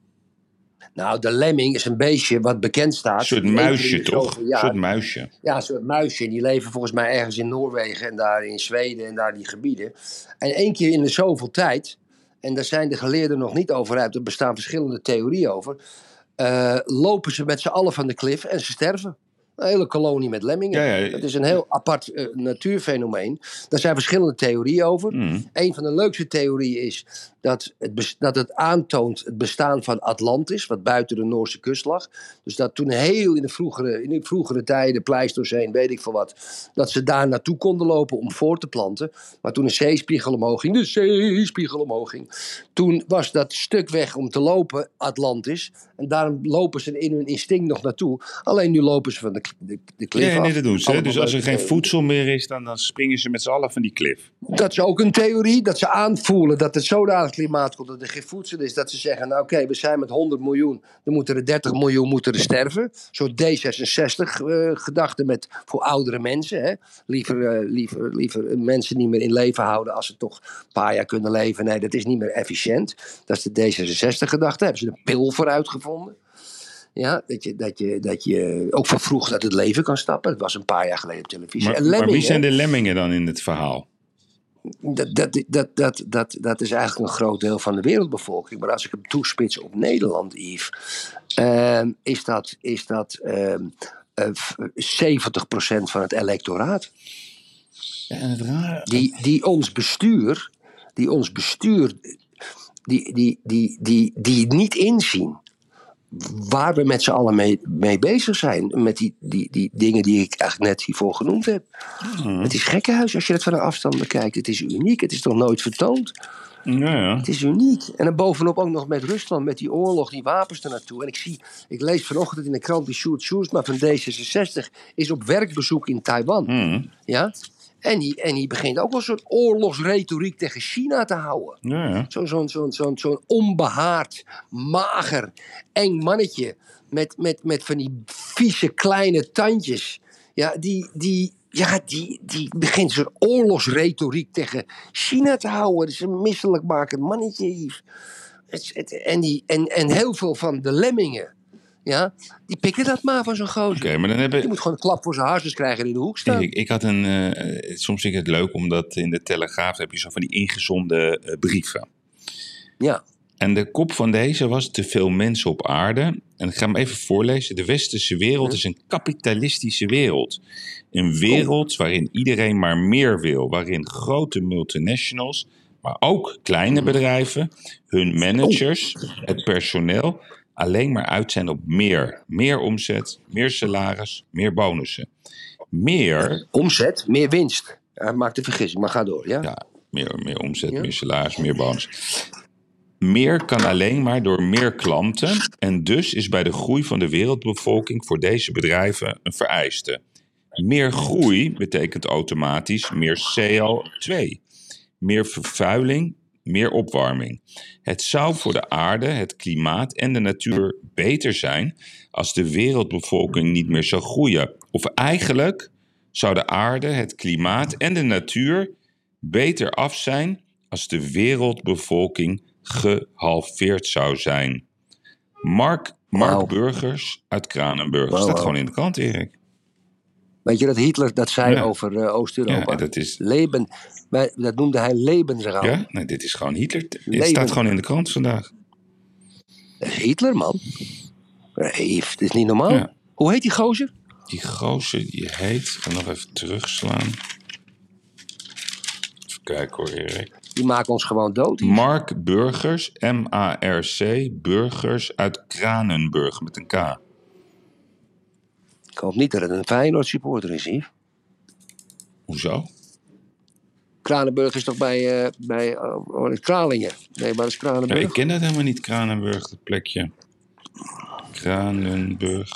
Nou, de lemming is een beestje wat bekend staat. Een soort muisje, toch? Een soort muisje. Ja, een soort muisje. Die leven volgens mij ergens in Noorwegen en daar in Zweden en daar die gebieden. En één keer in de zoveel tijd, en daar zijn de geleerden nog niet over uit, er bestaan verschillende theorieën over, eh, lopen ze met z'n allen van de klif en ze sterven. Een hele kolonie met lemmingen. Ja, ja. Dat is een heel apart eh, natuurfenomeen. Daar zijn verschillende theorieën over. Mm. Een van de leukste theorieën is dat het, dat het aantoont het bestaan van Atlantis, wat buiten de Noorse kust lag. Dus dat toen heel in de vroegere, in de vroegere tijden, Pleistoceen, weet ik veel wat, dat ze daar naartoe konden lopen om voor te planten. Maar toen de zeespiegel omhoog ging, de zeespiegel omhoog ging, toen was dat stuk weg om te lopen, Atlantis. En daarom lopen ze in hun instinct nog naartoe. Alleen nu lopen ze van de, de, de klif Ja, af. nee, dat doen ze. Allemaal Dus als er geen voedsel meer is, dan, dan springen ze met z'n allen van die klif. Dat is ook een theorie, dat ze aanvoelen dat het zodanig klimaat komt dat er geen voedsel is. Dat ze zeggen, nou oké, we zijn met 100 miljoen, dan moeten er 30 miljoen moeten er sterven. Soort D66-gedachte met voor oudere mensen. Hè. Liever, eh, liever, liever mensen niet meer in leven houden als ze toch een paar jaar kunnen leven. Nee, dat is niet meer efficiënt. Dat is de D66-gedachte. Daar hebben ze een pil voor uitgevonden. Ja, dat je, dat, je, dat je ook van vroeg uit het leven kan stappen. Dat was een paar jaar geleden op televisie. Maar, En maar wie zijn de lemmingen dan in het verhaal? Dat, dat, dat, dat, dat, dat is eigenlijk een groot deel van de wereldbevolking. Maar als ik hem toespits op Nederland, Yves, ehm, is dat, is dat ehm, eh, 70% van het electoraat. Ja, en het. Die, die ons bestuur, die ons bestuur, die, die, die, die, die het niet inzien waar we met z'n allen mee, mee bezig zijn. Met die, die, die dingen die ik eigenlijk net hiervoor genoemd heb. Het is gekkenhuis als je het van een afstand bekijkt. Het is uniek. Het is toch nooit vertoond. Ja, ja. Het is uniek. En dan bovenop ook nog met Rusland, met die oorlog, die wapens er naartoe. En ik, zie, ik lees vanochtend in de krant die Sjoerd Sjoerdsma van D66 is op werkbezoek in Taiwan. Hmm. Ja? En, die, en die begint ook wel een soort oorlogsretoriek tegen China te houden. Ja. Zo'n zo'n zo'n zo'n zo'n onbehaard, mager, eng mannetje. Met, met, met van die vieze kleine tandjes. Ja, die, die, ja, die, die begint zo'n oorlogsretoriek tegen China te houden. Dat is een misselijkmakend mannetje. Yves. Het, het, en, die, en, en heel veel van de lemmingen. Ja, die pikken dat maar van zo'n gozer. Oké, maar dan heb ik... moet gewoon een klap voor zijn hartjes krijgen en in de hoek staan. Ik, ik had een. eh, soms vind ik het leuk omdat in de Telegraaf heb je zo van die ingezonde eh, brieven. Ja. En de kop van deze was te veel mensen op aarde. En ik ga hem even voorlezen. De westerse wereld is een kapitalistische wereld. Een wereld waarin iedereen maar meer wil. Waarin grote multinationals, maar ook kleine bedrijven, hun managers, het personeel alleen maar uit zijn op meer. Meer omzet, meer salaris, meer bonussen. Meer Omzet, meer winst. Hij maakt een vergissing, maar ga door. Ja? ja, meer, meer omzet, Ja. meer salaris, meer bonus. Meer kan alleen maar door meer klanten. En dus is bij de groei van de wereldbevolking voor deze bedrijven een vereiste. Meer groei betekent automatisch meer CO2. Meer vervuiling, meer opwarming. Het zou voor de aarde, het klimaat en de natuur beter zijn als de wereldbevolking niet meer zou groeien. Of eigenlijk zou de aarde, het klimaat en de natuur beter af zijn als de wereldbevolking gehalveerd zou zijn. Mark, Mark. Burgers uit Kranenburg. Wauw, Staat gewoon in de krant, Erik. Weet je dat Hitler dat zei Ja. over eh, Ja, Oost-Europa? en dat is. Leben, wij- dat noemde hij Lebensraum. Ja, nee, dit is gewoon Hitler. Het staat gewoon in de krant vandaag. Hitler, man. Dat is niet normaal. Ja. Hoe heet die gozer? Die gozer, die heet. Ik ga nog even terugslaan. Even kijken hoor, Erik. Die maken ons gewoon dood. hier. Mark Burgers, M-A-R-C, Burgers uit Kranenburg met een K. Ik hoop niet dat het een Feyenoord supporter is, Yves. Hoezo? Kranenburg is toch bij, eh bij oh, oh, Kralingen? Nee, maar dat is Ja, Kranenburg. ik ken dat helemaal niet, Kranenburg, dat plekje. Kranenburg.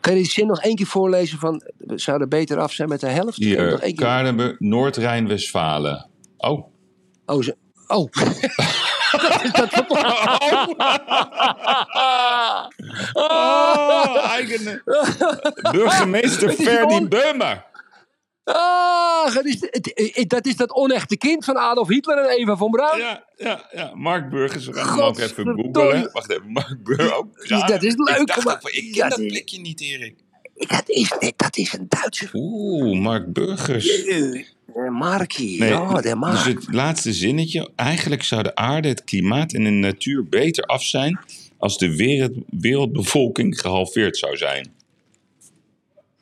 Kan je die zin nog één keer voorlezen van... We zouden beter af zijn met de helft? Hier, één keer- Kranenburg, Noord-Rijn-Westfalen. Oh. Oh, ze... Oh. <laughs> Is dat. Oh, eigen... <laughs> Burgemeester Ferdi Beumer. Ah, dat is, dat is dat onechte kind van Adolf Hitler en Eva von Braun. Ja, ja, ja. Mark Burgers. We gaan hem ook even googlen. Wacht even, Mark Burgers. Oh, Dat is leuk, Ik, dacht maar- ook ik ken dat plekje niet, Erik. Dat is, dat is een Duitser. Oeh, Mark Burgers. Eh, Markie, Nee, ja, de dus Mark. het laatste zinnetje. Eigenlijk zou de aarde, het klimaat en de natuur beter af zijn als de wereld, wereldbevolking gehalveerd zou zijn.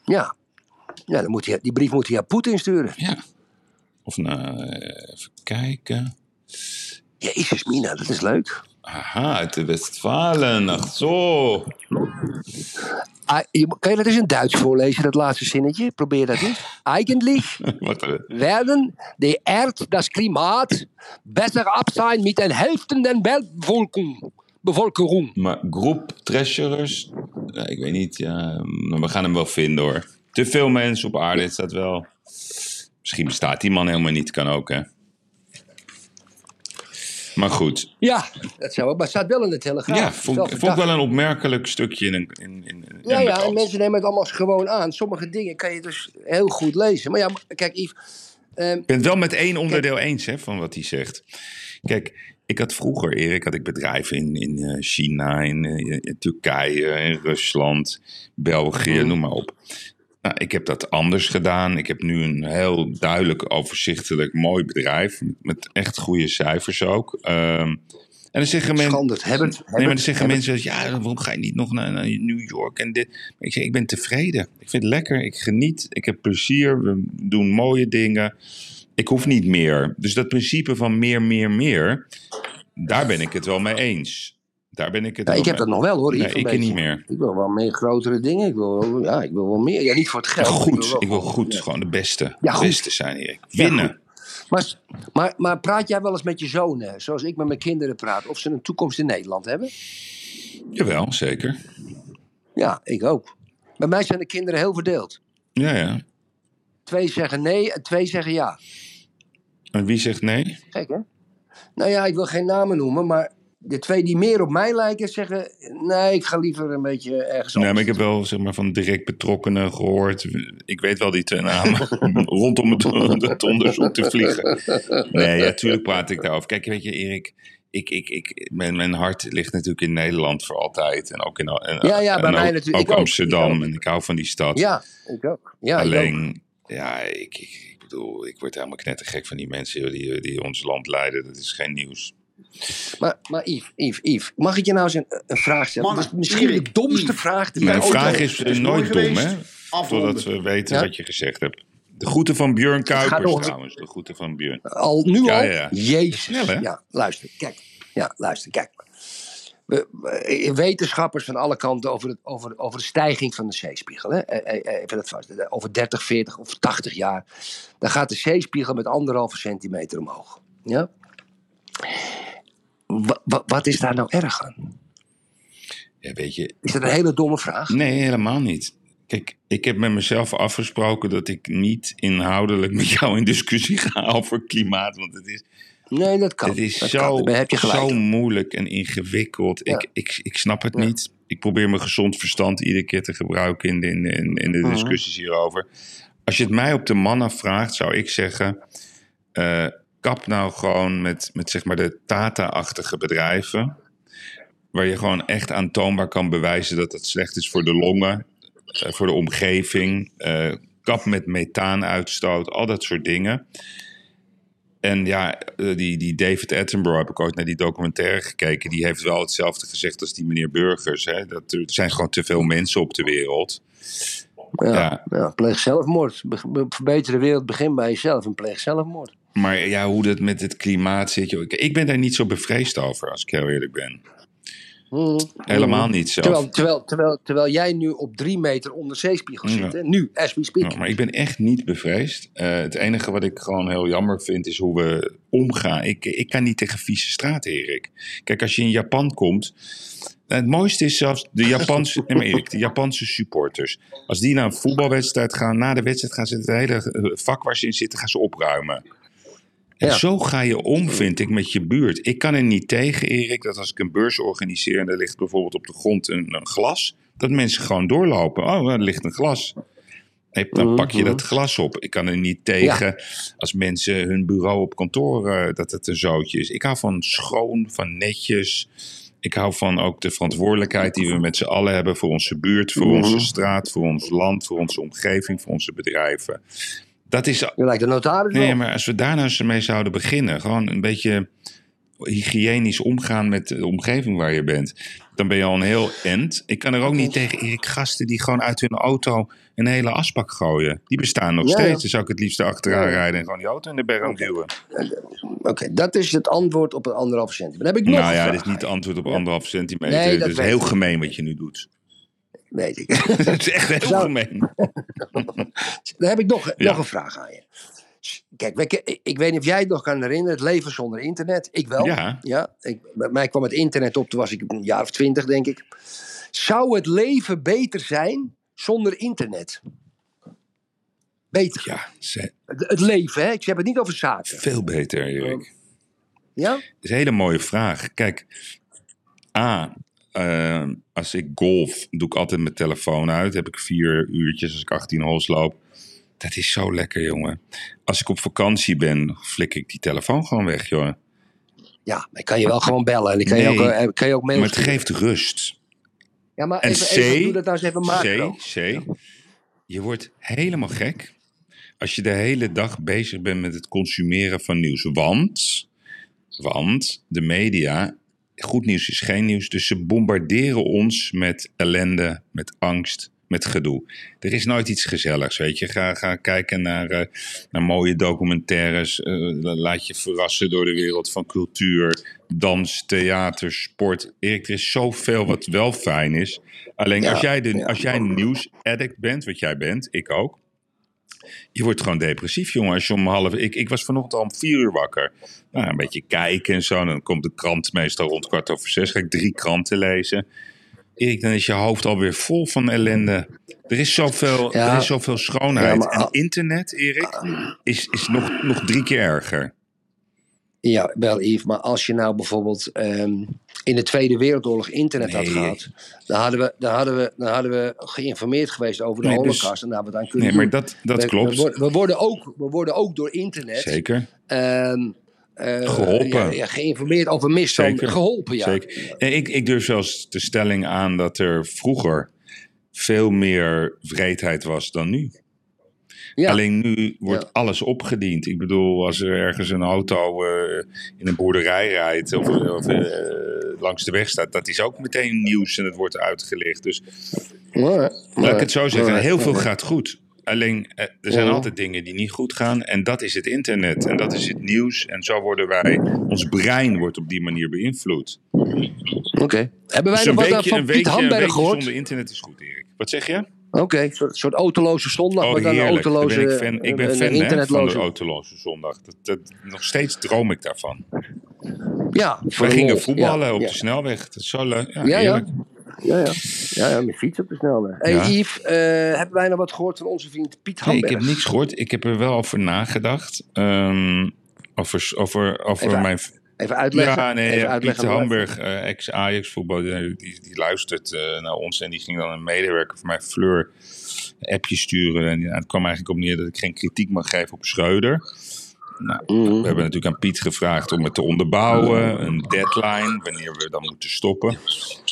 Ja. Ja dan moet hij, die brief moet hij aan Poetin sturen. Ja. Of nou, eh, even kijken. Jezus, Mina, dat is leuk. Aha, uit de Westfalen. Ach zo. Ah, je- kan je dat eens in Duits voorlezen, dat laatste zinnetje? Probeer dat eens. <laughs> Wacht even. werden de Erd, das Klimaat, besser ab sein mit den Hälften der Weltbevölkerung. Bevölkerung. Maar groep treasurers, ja, ik weet niet. Ja, maar we gaan hem wel vinden hoor. Te veel mensen op aarde, is dat wel. Misschien bestaat die man helemaal niet, kan ook hè. Maar goed, Ja, dat zou ook, maar het staat wel in de telegraaf. ja, vond, wel vond ik wel een opmerkelijk stukje in een. In, in, in Ja, ja, en mensen nemen het allemaal gewoon aan. Sommige dingen kan je dus heel goed lezen. Maar ja, kijk Yves, ehm, Ik ben het wel met één onderdeel eens hè, van wat hij zegt. Kijk, ik had vroeger, Erik, had ik bedrijven in, in eh, China, in, eh, in Turkije, in Rusland, België, Mhm. noem maar op. Nou, ik heb dat anders gedaan. Ik heb nu een heel duidelijk, overzichtelijk, mooi bedrijf. Met, echt goede cijfers ook. Ehm, en dan zeggen mensen. Schande, Herbert. Nee, maar dan zeggen mensen, ja, waarom ga je niet nog naar, naar New York en dit? Maar ik zeg, ik ben tevreden. Ik vind het lekker, ik geniet, ik heb plezier, we doen mooie dingen. Ik hoef niet meer. Dus dat principe van meer, meer, meer, daar ben ik het wel mee eens. Daar ben ik het Ja, ik heb dat nog wel hoor. Nee, ik beetje. niet meer. Ik wil wel meer grotere dingen. Ik wil, wel- ja, ik wil wel meer. Ja, niet voor het geld. goed, wel ik wil goed. ja. Gewoon de beste. Ja, de beste zijn. Ja, Winnen. Maar, maar, maar praat jij wel eens met je zonen, zoals ik met mijn kinderen praat, of ze een toekomst in Nederland hebben? Jawel, zeker. Ja, ik ook. Bij mij zijn de kinderen heel verdeeld. Ja, ja. Twee zeggen nee en twee zeggen ja. En wie zegt nee? Gek hè? Nou ja, ik wil geen namen noemen, maar de twee die meer op mij lijken zeggen: nee, ik ga liever een beetje ergens Nee, anders. maar ik heb wel zeg maar, van direct betrokkenen gehoord. Ik weet wel die twee namen. <laughs> rondom het, het onderzoek te vliegen. Nee, ja, tuurlijk praat ik daarover. Kijk, weet je, Erik. Ik, ik, ik, mijn, mijn hart ligt natuurlijk in Nederland voor altijd. En ook in en, Ja, ja, bij mij ook, natuurlijk. Ook Ik ook, Amsterdam. ik ook. En ik hou van die stad. Ja, ik ook. Ja, ik. Alleen, ja, ik, ik, ik bedoel, ik word helemaal knettergek van die mensen die, die ons land leiden. Dat is geen nieuws. Maar, maar Yves, Yves, Yves, mag ik je nou eens een, een vraag stellen? Mannen, dat is misschien Erik, de domste Yves. vraag die Mijn ooit vraag is, is nooit dom, hè? Totdat we weten Ja? wat je gezegd hebt. De groeten van Björn Kuipers nog- trouwens. De groeten van Björn. Al nu Ja, al? ja, ja. Jezus. Snel, hè? Ja, luister, kijk. Ja, luister, kijk. We, we- wetenschappers van alle kanten over, het, over, over de stijging van de zeespiegel. Hè? Eh, eh, eh, Even dat vast. Over 30, 40 of 80 jaar. Dan gaat de zeespiegel met anderhalve centimeter omhoog. Ja? Wa- wa- wat is daar nou erg aan? Ja, weet je, Is dat een hele domme vraag? nee, helemaal niet. Kijk, ik heb met mezelf afgesproken dat ik niet inhoudelijk met jou in discussie ga over klimaat. Want het is, Nee, dat kan. het is dat zo, kan. Daar heb je gelijk. zo moeilijk en ingewikkeld. Ja. Ik, ik, ik snap het Ja. niet. Ik probeer mijn gezond verstand iedere keer te gebruiken in de, in de, in, de Mhm. discussies hierover. Als je het mij op de man afvraagt, zou ik zeggen... eh, kap nou gewoon met, met zeg maar de Tata-achtige bedrijven... waar je gewoon echt aantoonbaar kan bewijzen dat het slecht is voor de longen... eh, voor de omgeving, eh, kap met methaanuitstoot, al dat soort dingen... En ja, eh, die, die David Attenborough heb ik ooit naar die documentaire gekeken. Die heeft wel hetzelfde gezegd als die meneer Burgers. Hè? Dat er zijn gewoon te veel mensen op de wereld. Ja, Ja. ja. pleeg zelfmoord. Be- be- verbeter de wereld, begin bij jezelf en pleeg zelfmoord. Maar ja, hoe dat met het klimaat zit. joh. Ik, ik ben daar niet zo bevreesd over, als ik heel eerlijk ben. Mhm. Helemaal niet zelf. Terwijl, terwijl, terwijl, terwijl jij nu op drie meter onder zeespiegel zit. Ja. Hè? Nu, as we speak. Ja, maar ik ben echt niet bevreesd. Eh, het enige wat ik gewoon heel jammer vind, is hoe we omgaan. Ik, ik kan niet tegen vieze straat, Erik. Kijk, als je in Japan komt. Het mooiste is zelfs de Japanse, <laughs> nee maar Erik, de Japanse supporters. Als die naar een voetbalwedstrijd gaan, na de wedstrijd gaan ze het hele eh, vak waar ze in zitten, gaan ze opruimen. En Ja. zo ga je om, vind ik, met je buurt. Ik kan er niet tegen, Erik, dat als ik een beurs organiseer en er ligt bijvoorbeeld op de grond een, een glas, dat mensen gewoon doorlopen. Oh, er ligt een glas. Nee, dan pak je dat glas op. Ik kan er niet tegen als mensen hun bureau op kantoor, eh, dat het een zootje is. Ik hou van schoon, van netjes. Ik hou van ook de verantwoordelijkheid die we met z'n allen hebben voor onze buurt, voor onze straat, voor ons land, voor onze omgeving, voor onze bedrijven. Dat is Je lijkt de notaris Nee, wel. maar als we daar nou eens mee zouden beginnen, gewoon een beetje hygiënisch omgaan met de omgeving waar je bent, dan ben je al een heel end. Ik kan er ook niet tegen, Erik, gasten die gewoon uit hun auto een hele asbak gooien. Die bestaan nog Ja, steeds. ja. Dan zou ik het liefst achteraan rijden en gewoon die auto in de berm duwen. Oké, dat is het antwoord op een anderhalve centimeter. Dan heb ik nog Nou ja, dit is niet je. antwoord op anderhalf centimeter. Nee, dat dat is heel gemeen wat je nu doet. Weet ik. <laughs> Dat is echt heel Zou- gemeen. <laughs> Dan heb ik nog, Ja. nog een vraag aan je. Kijk, ik, ik weet niet of jij het nog kan herinneren. Het leven zonder internet. Ik wel. Ja. ja ik, bij mij kwam het internet op. Toen was ik een jaar of twintig, denk ik. Zou het leven beter zijn zonder internet? Beter. Ja, ze- Het, het leven, hè? Ik heb het niet over zaken. veel beter, Erik. Ja? Dat is een hele mooie vraag. Kijk, A, eh, als ik golf, doe ik altijd mijn telefoon uit. Heb ik vier uurtjes als ik 18 holes loop. Dat is zo lekker, jongen. Als ik op vakantie ben, flik ik die telefoon gewoon weg, jongen. Ja, maar ik kan je wel gewoon bellen. En ik kan, je ook, eh, kan je ook mails Maar het geeft rust. Ja, maar En even, C, even, doe dat nou eens even macro. C, C, je wordt helemaal gek als je de hele dag bezig bent met het consumeren van nieuws. Want, want de media, goed nieuws is geen nieuws, dus ze bombarderen ons met ellende, met angst, met gedoe. Er is nooit iets gezelligs, weet je. Ga, ga kijken naar, eh, naar mooie documentaires. eh, laat je verrassen door de wereld van cultuur, dans, theater, sport. Erik, er is zoveel wat wel fijn is. Alleen Ja, als jij, de, ja. als jij nieuwsaddict bent, wat jij bent, ik ook. Je wordt gewoon depressief, jongen. Als je om half... Ik, ik was vanochtend al om vier uur wakker. Nou, een beetje kijken en zo. Dan komt de krant meestal rond kwart over zes. Ga ik drie kranten lezen. Erik, dan is je hoofd alweer vol van ellende. Er is zoveel, Ja. er is zoveel schoonheid. Ja, maar en internet, Erik, is, is nog, nog drie keer erger. Ja, wel Yves, maar als je nou bijvoorbeeld ehm, in de Tweede Wereldoorlog internet had gehad, dan hadden, we, dan, hadden we, dan hadden we geïnformeerd geweest over de Nee, dus- holocaust en daar hadden we aan kunnen Nee, maar doen. dat, dat We- klopt. We worden, we, worden ook, we worden ook door internet Zeker. ehm, eh, Geholpen. Ja, ja, geïnformeerd over misstanden. Zeker. Geholpen, ja. Zeker. Ik, ik durf zelfs de stelling aan dat er vroeger veel meer vreedheid was dan nu. Ja. Alleen nu wordt Ja. alles opgediend. Ik bedoel, als er ergens een auto eh, in een boerderij rijdt of, of eh, langs de weg staat, dat is ook meteen nieuws en het wordt uitgelicht. Dus Maar- laat maar- ik het zo zeggen, maar- heel veel maar- gaat goed. Alleen, eh, er zijn Ja. altijd dingen die niet goed gaan. En dat is het internet. En dat is het nieuws. En zo worden wij, ons brein wordt op die manier beïnvloed. Oké. Hebben wij Dus nog wat een aan weekje, van een Piet weekje, een Hamberg weekje gehoord? zonder internet is goed, Erik. Wat zeg je? Oké, een soort, soort autoloze zondag, Oh, maar dan een heerlijk. Autoloze, ben ik fan, ik ben een fan hè, van de internetloze. autoloze zondag. Dat, dat, nog steeds droom ik daarvan. Ja, de gingen lol. voetballen Ja, op ja. de snelweg. Dat is zo leuk. Ja, Ja, ja. Ja, ja. ja, ja, met fiets op de snelweg. Hey. Yves, eh, hebben wij nog wat gehoord van onze vriend Piet Nee, ik Hamberg? heb niks gehoord. Ik heb er wel over nagedacht. Ehm, over over, over Even mijn... Even uitleggen. Ja, nee, Even uitleggen Piet Hamburg, eh, ex-Ajax voetbal, die, die, luistert eh, naar ons en die ging dan een medewerker van mij, Fleur, een appje sturen. En ja, het kwam eigenlijk op neer dat ik geen kritiek mag geven op Schreuder. Nou, Mhm. we hebben natuurlijk aan Piet gevraagd om het te onderbouwen, een deadline, wanneer we dan moeten stoppen.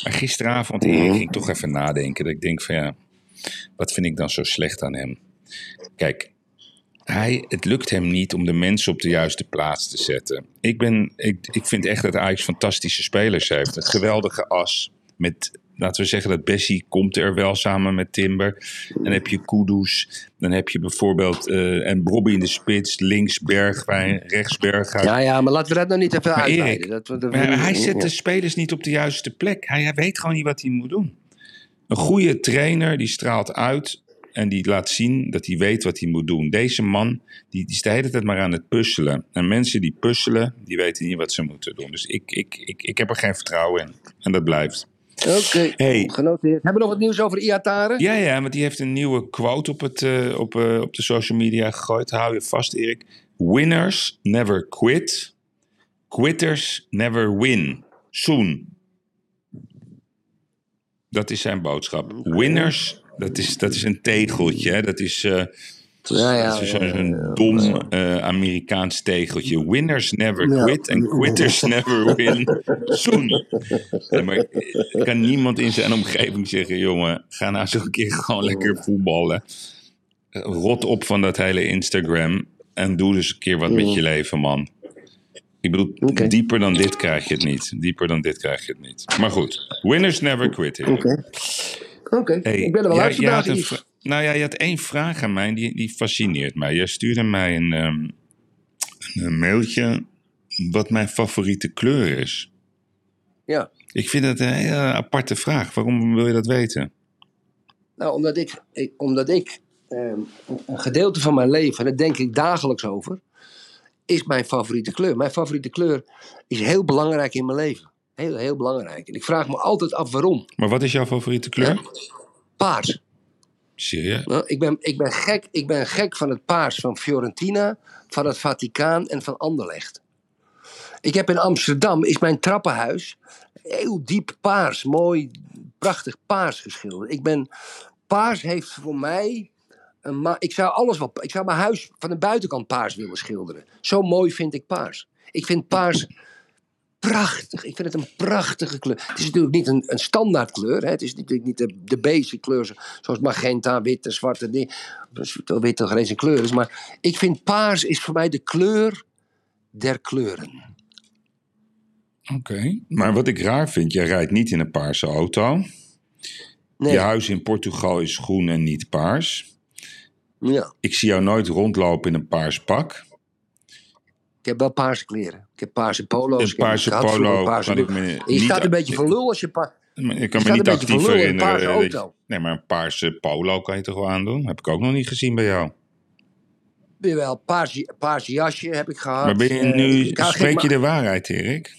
Maar gisteravond Erik, ging ik toch even nadenken. Dat ik denk van ja, wat vind ik dan zo slecht aan hem? Kijk, hij, het lukt hem niet om de mensen op de juiste plaats te zetten. Ik, ben, ik, ik vind echt dat Ajax fantastische spelers heeft. Een geweldige as. Met, laten we zeggen dat Bessie komt er wel samen met Timber. Dan heb je Kudus. Dan heb je bijvoorbeeld eh en Bobby in de spits. Links Bergwijn, rechts Berghuis. Ja, ja, maar laten we dat nou niet even Maar uitweiden. Erik, Dat, Maar hij zet de spelers niet op de juiste plek. Hij, hij weet gewoon niet wat hij moet doen. Een goede trainer die straalt uit en die laat zien dat hij weet wat hij moet doen. Deze man die, die is de hele tijd maar aan het puzzelen. En mensen die puzzelen, die weten niet wat ze moeten doen. Dus ik, ik, ik, ik heb er geen vertrouwen in. En dat blijft. Oké, Hey. genoteerd. Hebben we nog wat nieuws over Iataren? Ja, ja, want die heeft een nieuwe quote op, het, eh, op, eh, op de social media gegooid. Hou je vast, Erik. Winners never quit. Quitters never win. Soon. Dat is zijn boodschap. Winners, dat is, dat is een tegeltje. Hè? Dat is, eh, Ja, ja, is zo'n zo'n dom eh, Amerikaans tegeltje. Winners never quit en quitters <laughs> never win. Soon. Ja, maar eh, kan niemand in zijn omgeving zeggen: jongen, ga nou een keer gewoon lekker voetballen. Rot op van dat hele Instagram en doe dus een keer wat met je leven, man. Ik bedoel, Oké. dieper dan dit krijg je het niet. Dieper dan dit krijg je het niet. Maar goed, winners never quit. Erik. Oké. Hey, ik ben er wel uit vandaag, Nou ja, je had één vraag aan mij, die, die fascineert mij. Jij stuurde mij een, ehm, een mailtje wat mijn favoriete kleur is. Ja. Ik vind dat een hele aparte vraag. Waarom wil je dat weten? Nou, omdat ik, ik- omdat ik ehm, een gedeelte van mijn leven, en daar denk ik dagelijks over, is mijn favoriete kleur. Mijn favoriete kleur is heel belangrijk in mijn leven. Heel, heel belangrijk. En ik vraag me altijd af waarom. Maar wat is jouw favoriete kleur? Ja. Paars. Serieus? Nou, ik, ben, ik, ben gek, ik ben gek van het paars van Fiorentina, van het Vaticaan en van Anderlecht. Ik heb in Amsterdam, is mijn trappenhuis heel diep paars, mooi, prachtig paars geschilderd. Ik ben, paars heeft voor mij, een ma- ik zou alles wel, ik zou mijn huis van de buitenkant paars willen schilderen. Zo mooi vind ik paars. Ik vind paars prachtig. Ik vind het een prachtige kleur. Het is natuurlijk niet een, een standaard kleur. Hè. Het is natuurlijk niet de, de basic kleur zo- zoals magenta, witte, zwarte. Die, terwijl wit toch geen eens een kleur is. Maar ik vind paars is voor mij de kleur der kleuren. Oké. Maar wat ik raar vind, jij rijdt niet in een paarse auto. Nee. Je huis in Portugal is groen en niet paars. Ja. Ik zie jou nooit rondlopen in een paars pak. Ik heb wel paarse kleren. Ik heb paarse polo's. Een ik heb- paarse ik polo paarse ik me Je staat een beetje voor lul als je... Pa Ik kan Je me niet actief herinneren. auto. nee, maar een paarse polo kan je toch wel aandoen? Heb ik ook nog niet gezien bij jou. Jawel, paarse, paarse jasje heb ik gehad. Maar ben je Eh, nu, spreek je de waarheid, Erik?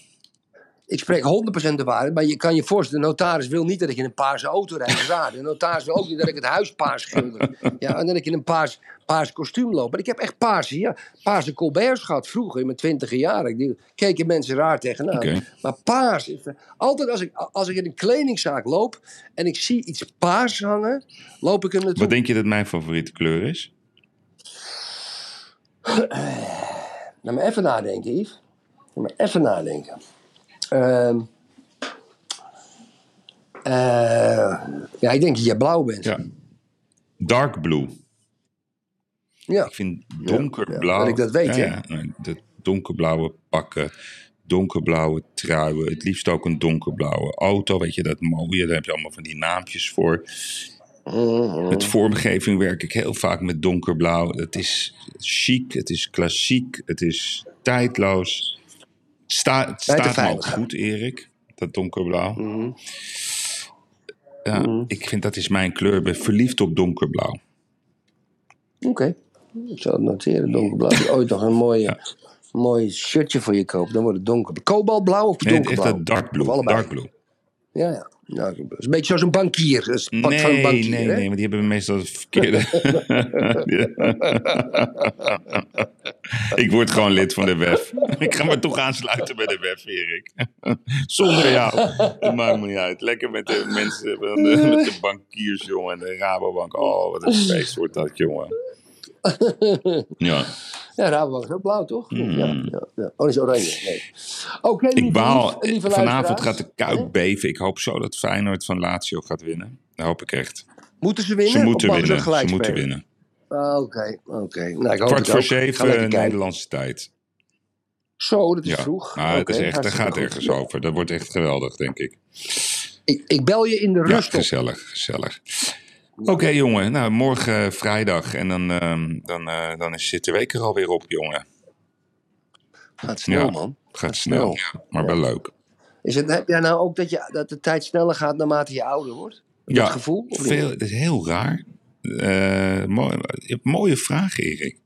Ik spreek 100% de waarheid, maar je kan je voorstellen, de notaris wil niet dat ik in een paarse auto rijd. Raar. De notaris wil ook niet dat ik het huis paars schilder. Ja, en dat ik in een paars, paars kostuum loop. Maar ik heb echt paarse, ja, paarse colberts gehad vroeger in mijn twintige jaren. Die keken mensen raar tegenaan. Maar paars, is, altijd als ik, als ik in een kledingzaak loop en ik zie iets paars hangen, loop ik er naartoe. Wat denk je dat mijn favoriete kleur is? Laat me even nadenken, Yves. Laat me even nadenken. Ehm eh, ja, ik denk dat jij blauw bent. Ja. Dark blue. Ja. Ik vind donkerblauw. ja, dat ik dat weet, ja, donkerblauwe pakken, donkerblauwe truien, het liefst ook een donkerblauwe auto. Weet je dat mooie? Daar heb je allemaal van die naampjes voor. Met vormgeving werk ik heel vaak met donkerblauw. Het is chic, het is klassiek, het is tijdloos. Sta, het staat me ook goed, Erik, dat donkerblauw. Mhm. Ja, Ik vind dat is mijn kleur. Ik ben verliefd op donkerblauw. Oké. Ik zal het noteren, donkerblauw. Als je ooit nog een mooie, mooi shirtje voor je koopt, dan wordt het donker. Kobaltblauw of Nee, echt donkerblauw? dat dark blue. Dark blue. Ja, ja. Nou, dat is een beetje zoals een bankier. Is pak Nee, van een bankier, nee, hè? nee, maar die hebben meestal het verkeerde. <laughs> <laughs> <laughs> <laughs> ik word gewoon lid van de WEF. <laughs> ik ga me toch aansluiten bij de WEF, Erik. <laughs> Zonder jou. Dat maakt me niet uit. Lekker met de mensen, van de, met de bankiers, jongen. En de Rabobank. Oh, wat een feest wordt dat, jongen. Ja, Ja, Rabobank is ook blauw, toch? Ja, ja, ja. Oh, is oranje. Nee. Oké, Hmm. ik baal. lieve Vanavond gaat de kuip beven. Ik hoop zo dat Feyenoord van Lazio gaat winnen. Dat hoop ik echt. Moeten ze winnen? Ze moeten winnen. Ze, moeten spelen? Ah, Oké, oké. Nou, ik hoop Kwart het voor zeven. Nederlandse tijd. Zo, dat is Ja, vroeg. maar het Oké, is echt, daar gaat goed. ergens over. Dat wordt echt geweldig, denk ik. Ik, ik bel je in de Ja, rust op. gezellig, gezellig. Oké, jongen. Nou, morgen eh, vrijdag. En dan, ehm, dan, eh, dan is, zit de week er alweer op, jongen. Gaat snel, Ja. man. Gaat snel, snel. maar wel leuk. Is het, heb jij nou ook dat, je, dat de tijd sneller gaat naarmate je ouder wordt? Dat Ja, gevoel? Veel, het is heel raar. Eh, mooi, mooie vraag, Erik.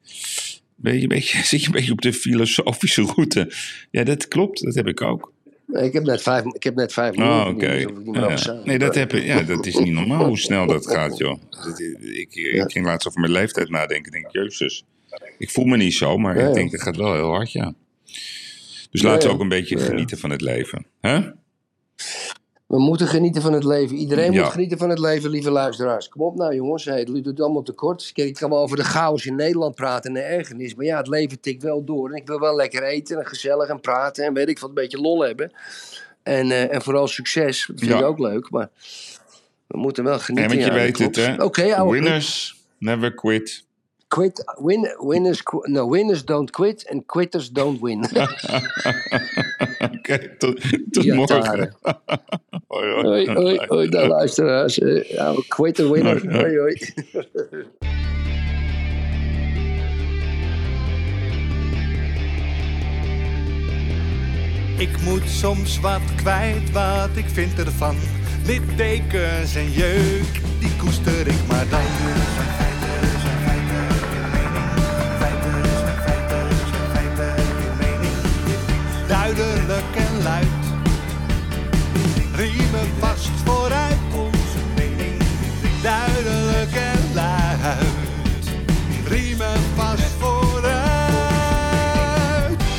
Ben je een beetje, <laughs> zit je een beetje op de filosofische route? Ja, dat klopt. Dat heb ik ook. Nee, ik heb net vijf, ik heb net vijf Oh, minuten. oké. dus Ja. Nee, dat, heb ik, ja, dat is niet normaal hoe snel dat gaat, joh. Dat- Ik, ik ging laatst over mijn leeftijd nadenken. Ik denk, jezus. Ik voel me niet zo, maar Ja, ik denk, dat gaat wel heel hard, ja. Dus laten we ook een beetje genieten van het leven. hè? We moeten genieten van het leven. Iedereen Ja. moet genieten van het leven, lieve luisteraars. Kom op nou, jongens. Hey, het doet allemaal te kort. Kijk, ik kan wel over de chaos in Nederland praten en de ergernis. Maar ja, het leven tikt wel door. En ik wil wel lekker eten en gezellig en praten. En weet ik wat, een beetje lol hebben. En, eh, en vooral succes. Dat vind Ja. ik ook leuk. Maar we moeten wel genieten. want je weet het, hè? Oké. Winners never quit. Quit, win, winners, no, winners don't quit and quitters don't win. <laughs> Tot, tot Ja, morgen. <laughs> hoi, hoi. Hoi, hoi, <laughs> hoi, luisteraars. Eh, winner. Hoi, hoi. Ik moet soms wat kwijt, wat ik vind ervan. Littekens en jeuk, die koester ik maar dan. Duidelijk Riemen vast vooruit onze mening. Duidelijk en luid. Riemen vast vooruit.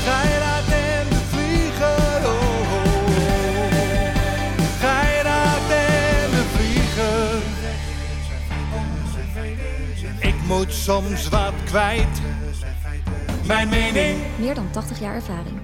Geiraat en de vlieger. Oh, oh, oh. Geiraat en de vlieger. Ik moet soms wat kwijt. Mijn mening. Meer dan 80 jaar ervaring.